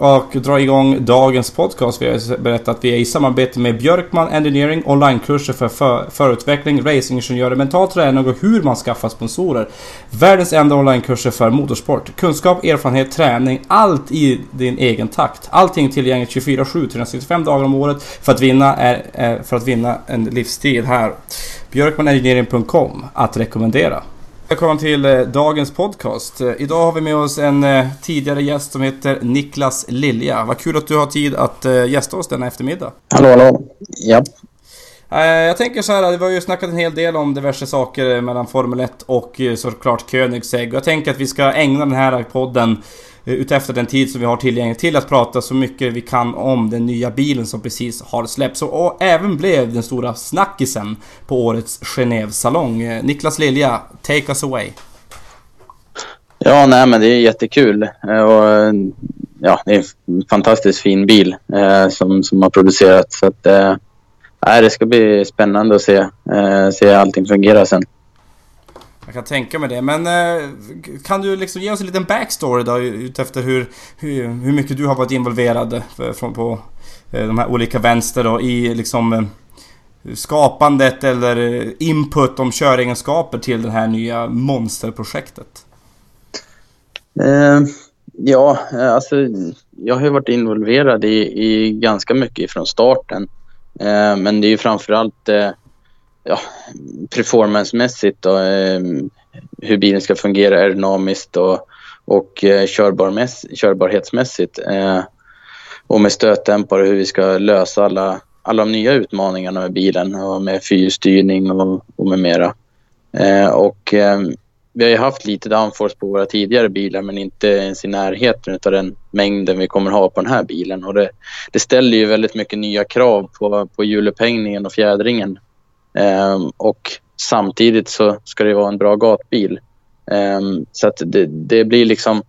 och dra igång dagens podcast. Vi har berättat att vi är i samarbete med Björkman Engineering onlinekurser för, för förutveckling, racingingenjörer, mental träning och hur man skaffar sponsorer. Världens enda onlinekurser för motorsport. Kunskap, erfarenhet, träning, allt i din egen takt. Allting tillgängligt 24-7, 365 dagar om året för att vinna, är, eh, för att vinna en livstid här. Björkmanengineering.com att rekommendera. Välkommen till eh, dagens podcast. Eh, idag har vi med oss en eh, tidigare gäst som heter Niklas Lilja. Vad kul att du har tid att gästa oss denna eftermiddag. Hallå, hallå. Ja. Jag tänker så här, vi har ju snackat en hel del om diverse saker mellan Formel 1 och såklart Koenigsegg. Jag tänker att vi ska ägna den här podden Eh, utefter den tid som vi har tillgänglig till att prata så mycket vi kan om den nya bilen som precis har släppts och, även blev den stora snackisen på årets Genève-salong. Eh, Niklas Lilja, take us away. Ja, nej men det är jättekul. Eh, och, ja, det är en fantastiskt fin bil eh, som, som har producerats. Så att, eh, det ska bli spännande att se, eh, se allting fungera sen. Jag kan tänka mig det. Men eh, kan du liksom ge oss en liten backstory då utefter hur, hur, hur mycket du har varit involverad eh, från, på eh, de här olika vänster då i liksom eh, skapandet eller eh, input om köregenskaper till det här nya monsterprojektet? Eh, ja, eh, alltså jag har ju varit involverad i, i ganska mycket från starten. Eh, men det är ju framförallt eh, ja, performancemässigt och eh, hur bilen ska fungera aerodynamiskt och, och eh, körbarhetsmässigt. Eh, och med stötdämpare hur vi ska lösa alla, alla de nya utmaningarna med bilen och med fyrstyrning och, och med mera. Eh, och eh, vi har ju haft lite downforce på våra tidigare bilar men inte ens i närheten av den mängden vi kommer ha på den här bilen. Och det, det ställer ju väldigt mycket nya krav på, på hjulupphängningen och fjädringen Ehm, och samtidigt så ska det vara en bra gatbil. Ehm, så att det, det, blir liksom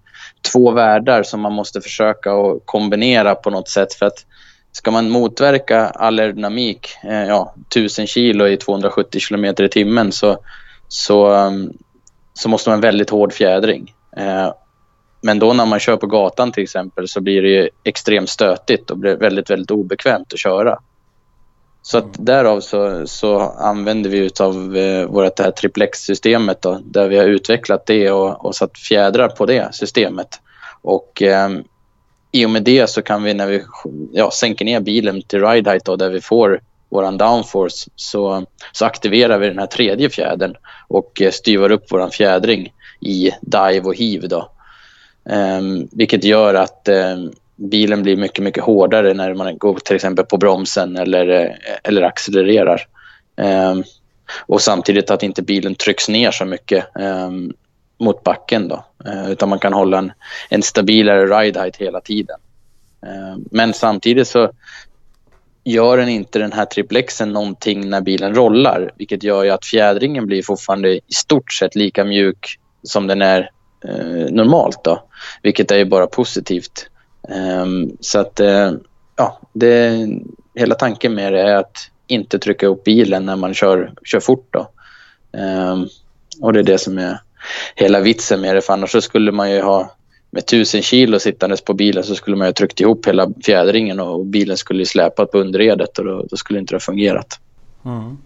två världar som man måste försöka att kombinera på något sätt. För att ska man motverka all aerodynamik, eh, ja, 1000 kilo i 270 kilometer i timmen så, så, ehm, så måste man ha en väldigt hård fjädring. Eh, men då när man kör på gatan till exempel så blir det extremt stötigt och blir väldigt, väldigt obekvämt att köra. Så att därav så, så använder vi utav eh, vårt det här triplex-systemet då, där vi har utvecklat det och, och satt fjädrar på det systemet. Och eh, i och med det så kan vi när vi ja, sänker ner bilen till ride height då, där vi får våran downforce så, så aktiverar vi den här tredje fjädern och eh, styvar upp våran fjädring i dive och heave då. Um, vilket gör att um, bilen blir mycket, mycket hårdare när man går till exempel på bromsen eller, eh, eller accelererar. Um, och samtidigt att inte bilen trycks ner så mycket um, mot backen då. Uh, utan man kan hålla en, en stabilare ride height hela tiden. Uh, men samtidigt så gör den inte den här triplexen någonting när bilen rollar. Vilket gör ju att fjädringen blir fortfarande i stort sett lika mjuk som den är eh, normalt. Då, vilket är ju bara positivt. Um, så att, uh, ja, det, hela tanken med det är att inte trycka upp bilen när man kör, kör fort. Då. Um, och det är det som är hela vitsen med det, för annars så skulle man ju ha med tusen kilo sittandes på bilen så skulle man ju ha tryckt ihop hela fjädringen och bilen skulle släpat på underredet och då, då skulle inte det ha fungerat. Mm.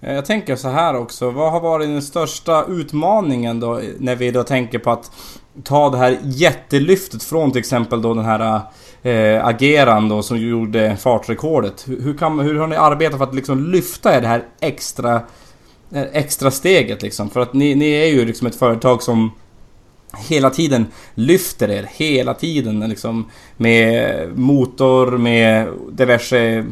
Eh, jag tänker så här också. Vad har varit den största utmaningen då när vi då tänker på att ta det här jättelyftet från till exempel då den här äh, ageran då som gjorde fartrekordet. Hur, hur, kan, hur har ni arbetat för att liksom lyfta det här extra, eh, extra steget liksom? För att ni, ni är ju liksom ett företag som hela tiden lyfter er, hela tiden liksom med motor, med diverse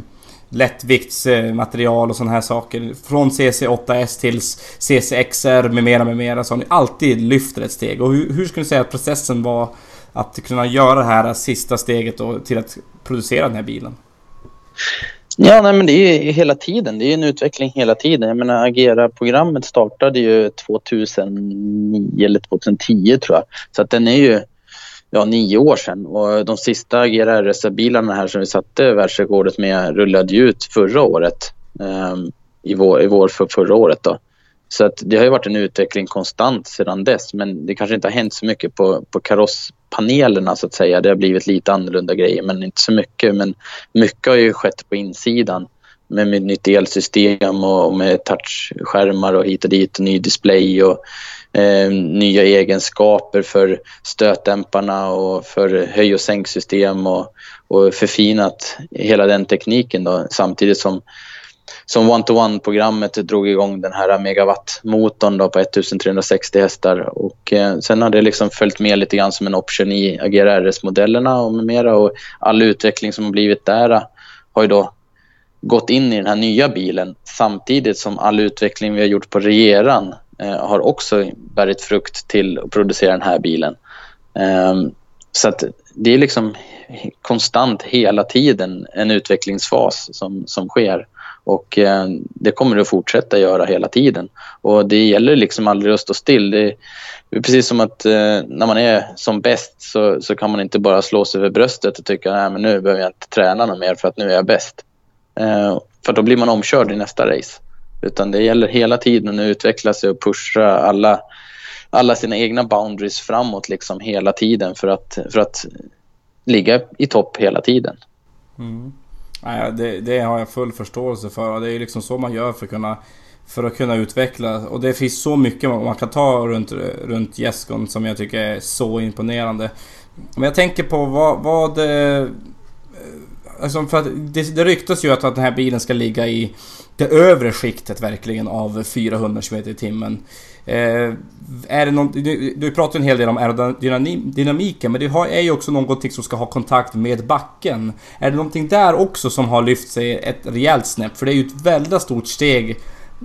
lättviktsmaterial och sådana här saker. Från CC8S till CCXR med mera med mera så har ni alltid lyft ett steg. Och hur, hur skulle ni säga att processen var att kunna göra det här sista steget då, till att producera den här bilen? Ja, nej, men det är hela tiden. Det är en utveckling hela tiden. Jag menar, Agera-programmet startade ju 2009 eller 2010 tror jag. Så att den är ju ja, nio år sedan och de sista GRRS-bilarna här som vi satte världsrekordet med rullade ut förra året. Um, i, vår, I vår för förra året då. Så att det har ju varit en utveckling konstant sedan dess men det kanske inte har hänt så mycket på, på karosspanelerna så att säga. Det har blivit lite annorlunda grejer men inte så mycket. Men mycket har ju skett på insidan med, mitt nytt elsystem och, med touchskärmar och hit och dit och ny display och eh, nya egenskaper för stötdämparna och för höj och sänksystem och, och förfinat hela den tekniken då, samtidigt som som one-to-one-programmet drog igång den här megawattmotorn då på 1360 hästar. Och, eh, sen har det liksom följt med lite grann som en option i Agera RS-modellerna och med mera. Och all utveckling som har blivit där eh, har ju då gått in i den här nya bilen samtidigt som all utveckling vi har gjort på Regeran eh, har också bärit frukt till att producera den här bilen. Eh, så att det är liksom konstant hela tiden en utvecklingsfas som, som sker. Och eh, det kommer det att fortsätta göra hela tiden. Och det gäller liksom aldrig att stå still. Det är precis som att eh, när man är som bäst så, så kan man inte bara slå sig för bröstet och tycka att nu behöver jag inte träna något mer för att nu är jag bäst. Eh, för då blir man omkörd i nästa race. Utan det gäller hela tiden att utveckla sig och pusha alla, alla sina egna boundaries framåt liksom hela tiden för att, för att ligga i topp hela tiden. Mm. Ja, det, det, har jag full förståelse för. Det är liksom så man gör för att kunna, för att kunna utveckla. Och det finns så mycket man kan ta runt, runt Jeskon som jag tycker är så imponerande. Men jag tänker på vad... vad eh, alltså för att det, det ryktas ju att, att den här bilen ska ligga i det övre skiktet verkligen av 400 km i timmen. Eh, är det någon, du, du pratar en hel del om aerodynamiken men det är ju också någonting som ska ha kontakt med backen. Är det någonting där också som har lyft sig ett rejält snäpp? För det är ju ett väldigt stort steg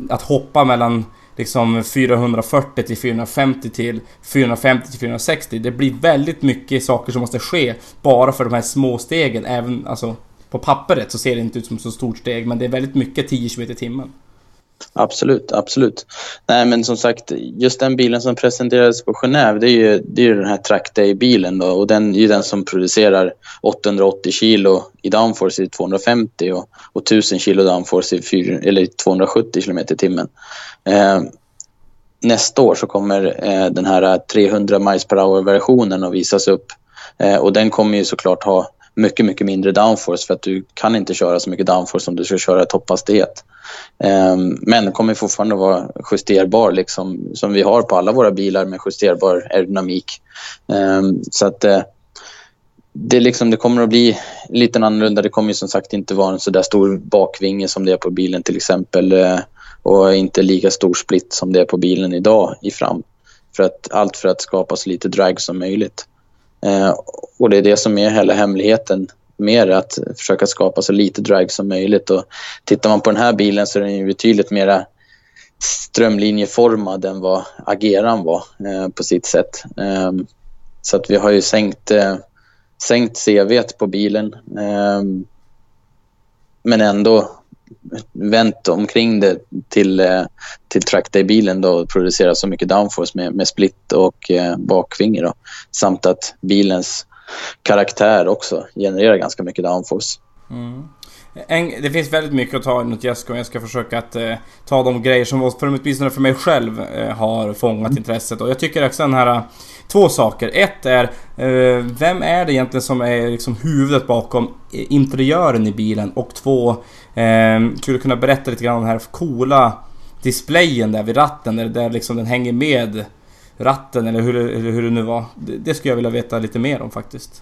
att hoppa mellan liksom 440 till 450 till 450 till 460. Det blir väldigt mycket saker som måste ske bara för de här små stegen. Även alltså, på pappret så ser det inte ut som ett så stort steg men det är väldigt mycket 10 km i timmen. Absolut, absolut. Nej, men som sagt, just den bilen som presenterades på Genève, det är ju, det är ju den här Trackday-bilen då, och den är ju den som producerar 880 kilo i downforce i 250 och, och 1000 kilo downforce i 4, eller 270 km i timmen. Eh, nästa år så kommer eh, den här 300 miles per hour-versionen att visas upp eh, och den kommer ju såklart ha mycket, mycket mindre downforce för att du kan inte köra så mycket downforce om du ska köra i topphastighet. Men men kommer fortfarande vara justerbar liksom, som vi har på alla våra bilar med justerbar aerodynamik. Ehm, så att eh, det, liksom, det kommer att bli lite annorlunda. Det kommer ju som sagt inte vara en så där stor bakvinge som det är på bilen till exempel eh, och inte lika stor split som det är på bilen idag i fram. För att, allt för att skapa så lite drag som möjligt. Eh, och det är det som är hela hemligheten mer att försöka skapa så lite drag som möjligt. Och tittar man på den här bilen så är den ju betydligt mer strömlinjeformad än vad Ageran var eh, på sitt sätt. Eh, så att vi har ju sänkt, eh, sänkt CV på bilen ehm, men ändå vänt omkring det till, eh, till Trackday-bilen och producerat så mycket downforce med, med split och eh, bakvinge. Då. Samt att bilens karaktär också genererar ganska mycket downforce. Mm. En, det finns väldigt mycket att ta i mot Jesko. Jag ska försöka att eh, ta de grejer som åtminstone för mig själv eh, har fångat mm. intresset. Och jag tycker också den här... Två saker. Ett är... Eh, vem är det egentligen som är liksom huvudet bakom interiören i bilen? Och två... Eh, skulle du kunna berätta lite grann om den här coola displayen där vid ratten. Där, där liksom den hänger med ratten eller hur, eller hur det nu var. Det, det skulle jag vilja veta lite mer om faktiskt.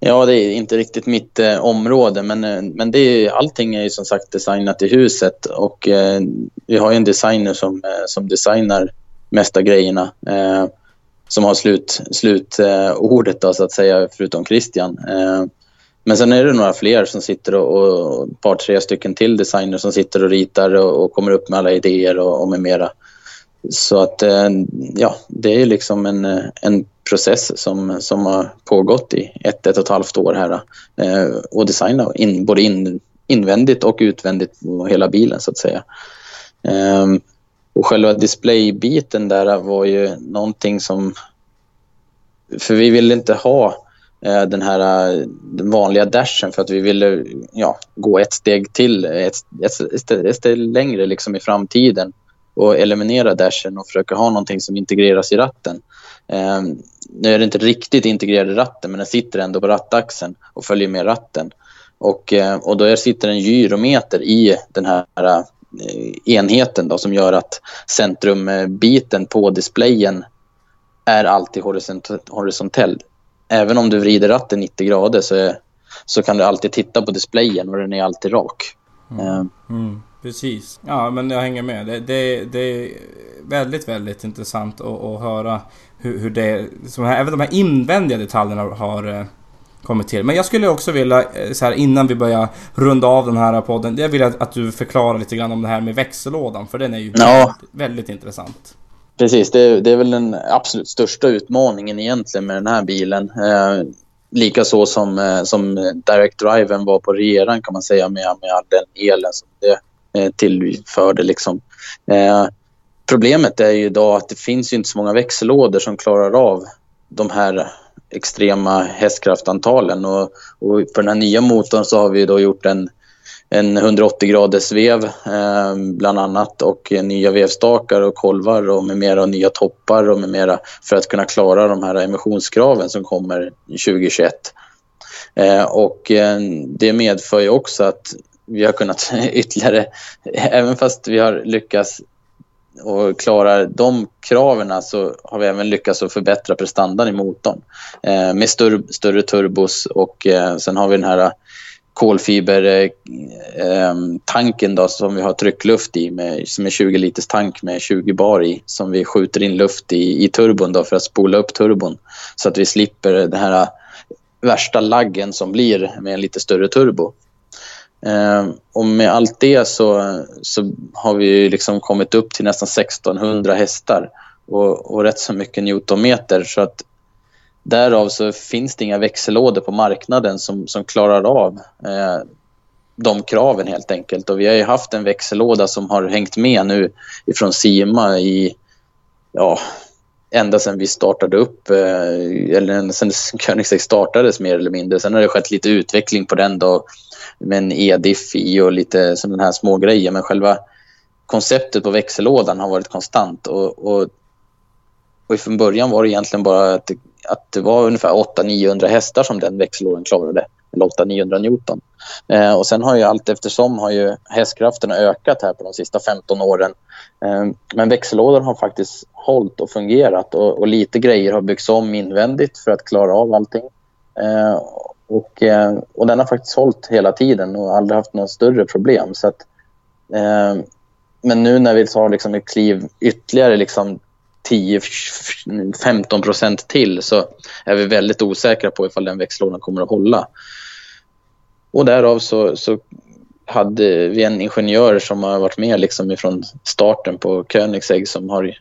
Ja, det är inte riktigt mitt eh, område, men, eh, men det är, allting är ju som sagt designat i huset och eh, vi har ju en designer som, eh, som designar mesta grejerna eh, som har slutordet slut, eh, så att säga, förutom Christian. Eh, men sen är det några fler som sitter och, och ett par, tre stycken till designers som sitter och ritar och, och kommer upp med alla idéer och, och med mera. Så att eh, ja, det är liksom en, eh, en process som, som har pågått i ett, ett och ett halvt år här eh, och designa in, både in, invändigt och utvändigt på hela bilen så att säga. Um, och själva displaybiten där var ju någonting som... För vi ville inte ha eh, den här eh, den vanliga dashen för att vi ville ja, gå ett steg till, ett, ett, ett, ett steg längre liksom i framtiden och eliminera dashen och försöka ha någonting som integreras i ratten. Eh, nu är det inte riktigt integrerad i ratten men den sitter ändå på rattaxeln och följer med ratten. Och, eh, och då sitter en gyrometer i den här eh, enheten då, som gör att centrumbiten på displayen är alltid horisontell. Även om du vrider ratten 90 grader så, är, så kan du alltid titta på displayen och den är alltid rak. Mm. Eh. Mm, precis. Ja, men jag hänger med. Det, det, det är väldigt, väldigt intressant att, att höra hur, hur det... Som här, även de här invändiga detaljerna har kommit till. Men jag skulle också vilja, eh, så här, innan vi börjar runda av den här podden, jag vill att, du förklarar lite grann om det här med växellådan, för den är ju ja. väldigt, intressant. Precis, det, det, är väl den absolut största utmaningen egentligen med den här bilen. Eh, Likaså som, eh, som Direct Driven var på reran kan man säga med, med all den elen som det eh, tillförde. Liksom. Eh, problemet är ju idag att det finns ju inte så många växellådor som klarar av de här extrema hästkraftantalen. Och, och för den här nya motorn så har vi då gjort en, en 180 graders vev eh, bland annat och nya vevstakar och kolvar och med mera och nya toppar och med mera för att kunna klara de här emissionskraven som kommer 2021. Eh, och eh, det medför ju också att vi har kunnat ytterligare, även fast vi har lyckats och klarar de kraven så har vi även lyckats att förbättra prestandan i motorn eh, med större, större turbos och eh, sen har vi den här kolfibertanken eh, eh, eh som vi har tryckluft i med, som är 20 liters tank med 20 bar i som vi skjuter in luft i, i turbon då för att spola upp turbon så att vi slipper den här eh, värsta laggen som blir med en lite större turbo. Eh, och med allt det så, så har vi liksom kommit upp till nästan 1600 hästar och, och rätt så mycket newtonmeter. Så att därav så finns det inga växellådor på marknaden som, som klarar av eh, de kraven helt enkelt. Och vi har ju haft en växellåda som har hängt med nu ifrån Sima i ja, ända sedan vi startade upp, eh, eller sedan Koenigsegg startades mer eller mindre. Sen har det skett lite utveckling på den då med en e-diff i och lite sådana här små grejer. Men själva konceptet på växellådan har varit konstant. Och, och, och från början var det egentligen bara att det, att det var ungefär 800-900 hästar som den växellådan klarade. Eller 800-900 Newton. Eh, och sen har ju allt eftersom har ju hästkrafterna ökat här på de sista 15 åren. Eh, men växellådan har faktiskt hållit och fungerat och, och, lite grejer har byggts om invändigt för att klara av allting. Eh, och, eh, och den har faktiskt hållit hela tiden och aldrig haft några större problem. Så att, eh, men nu när vi tar liksom ett kliv ytterligare liksom 10-15 procent till så är vi väldigt osäkra på ifall den växellådan kommer att hålla. Och därav så, så hade vi en ingenjör som har varit med liksom ifrån starten på Koenigsegg som har,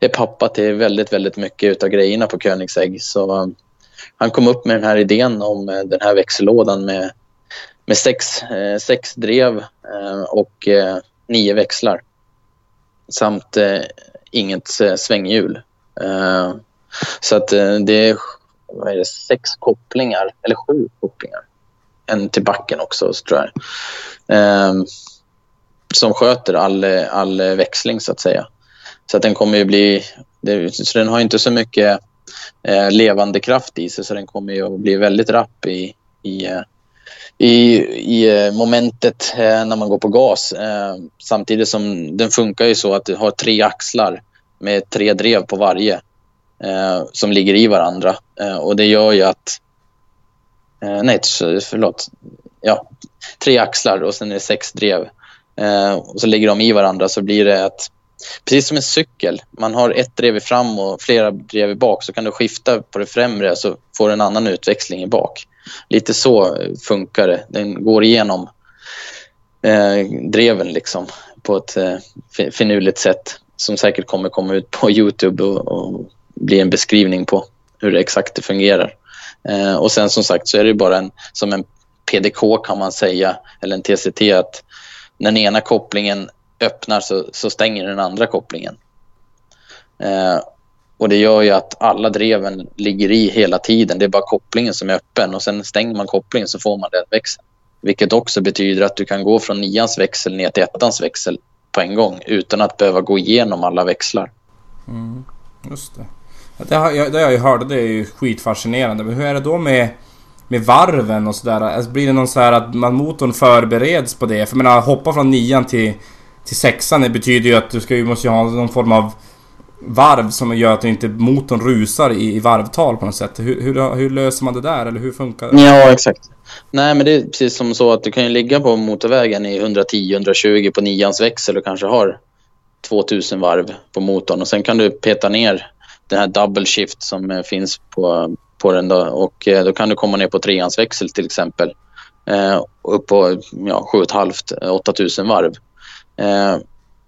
är pappa till väldigt, väldigt mycket av grejerna på Koenigsegg. Så han kom upp med den här idén om eh, den här växellådan med, med sex, eh, sex drev eh, och nio växlar samt inget eh, svänghjul. Eh, så att eh, det är, vad är det, sex kopplingar, eller sju kopplingar. En till backen också, tror jag. Som sköter all, all växling, så att säga. Så att den kommer ju bli... Det, så den har inte så mycket eh, levande kraft i sig så den kommer ju att bli väldigt rapp i, i, eh, i, i eh, momentet eh, när man går på gas. Eh, samtidigt som den funkar ju så att du har tre axlar med tre drev på varje eh, som ligger i varandra. Eh, och det gör ju att... Eh, nej, förlåt. Ja, tre axlar och sen är det sex drev. och så ligger de i varandra så blir det att precis som en cykel. Man har ett drev i fram och flera drev i bak så kan du skifta på det främre så får du en annan utväxling i bak. Lite så funkar det. Den går igenom eh, dreven liksom på ett eh, finurligt sätt som säkert kommer komma ut på Youtube och, och bli en beskrivning på hur det exakt det fungerar. Eh, och sen som sagt så är det bara en, som en PDK kan man säga, eller en TCT, att när den ena kopplingen öppnar så, så stänger den andra kopplingen. Eh, och det gör ju att alla dreven ligger i hela tiden. Det är bara kopplingen som är öppen och sen stänger man kopplingen så får man den växeln. Vilket också betyder att du kan gå från nians växel ner till ettans växel på en gång utan att behöva gå igenom alla växlar. Mm, just det. Det har, jag, det har jag ju hört, det är ju skitfascinerande. Men hur är det då med, med varven och sådär? Alltså, blir det någon så här att man, motorn förbereds på det? För jag menar, hoppa från nian till, till sexan det betyder ju att du ska, ju måste ju ha någon form av varv som gör att inte motorn rusar i, i varvtal på något sätt. Hur, hur, hur, löser man det där eller hur funkar det? Ja, exakt. Nej, men det är precis som så att du kan ju ligga på motorvägen i 110-120 på nians växel och kanske har 2000 varv på motorn och sen kan du peta ner den här double shift som eh, finns på, på den då, och eh, då kan du komma ner på treans växel till exempel eh, upp på ja, 7,5-8 eh, varv.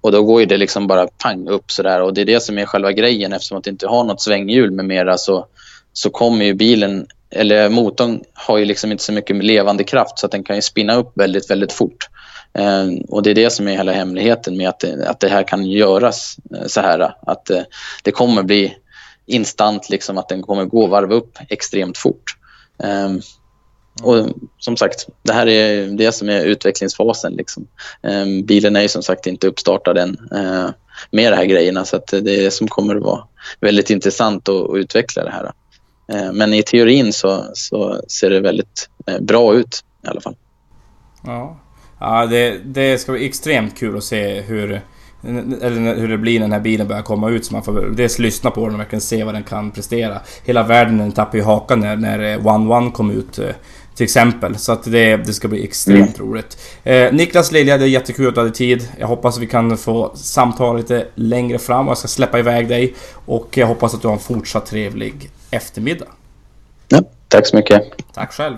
Och då går ju det liksom bara pang upp sådär och det är det som är själva grejen eftersom att det inte har något svänghjul med mera så, så kommer ju bilen, eller motorn har ju liksom inte så mycket levande kraft så att den kan ju spinna upp väldigt, väldigt fort. Ehm, och det är det som är hela hemligheten med att, att det här kan göras eh, så här. Att eh, det kommer bli instant, liksom att den kommer gå varv upp extremt fort. Ehm, och som sagt, det här är det som är utvecklingsfasen. Liksom. Ehm, bilen är ju som sagt inte uppstartad än eh, med de här grejerna så att det är det som kommer att vara väldigt intressant att, att utveckla det här. Ehm, men i teorin så, så ser det väldigt eh, bra ut i alla fall. Ja, ja det, det ska bli extremt kul att se hur eller hur det blir när den här bilen börjar komma ut så man får dels lyssna på den och verkligen se vad den kan prestera. Hela världen tappar tappade ju hakan när, när One One kom ut eh, till exempel. Så att det, det ska bli extremt mm. roligt. Eh, Niklas Lilja, det är jättekul att du hade tid. Jag hoppas att vi kan få samtala lite längre fram och jag ska släppa iväg dig. Och jag hoppas att du har en fortsatt trevlig eftermiddag. Ja, tack så mycket. Tack själv.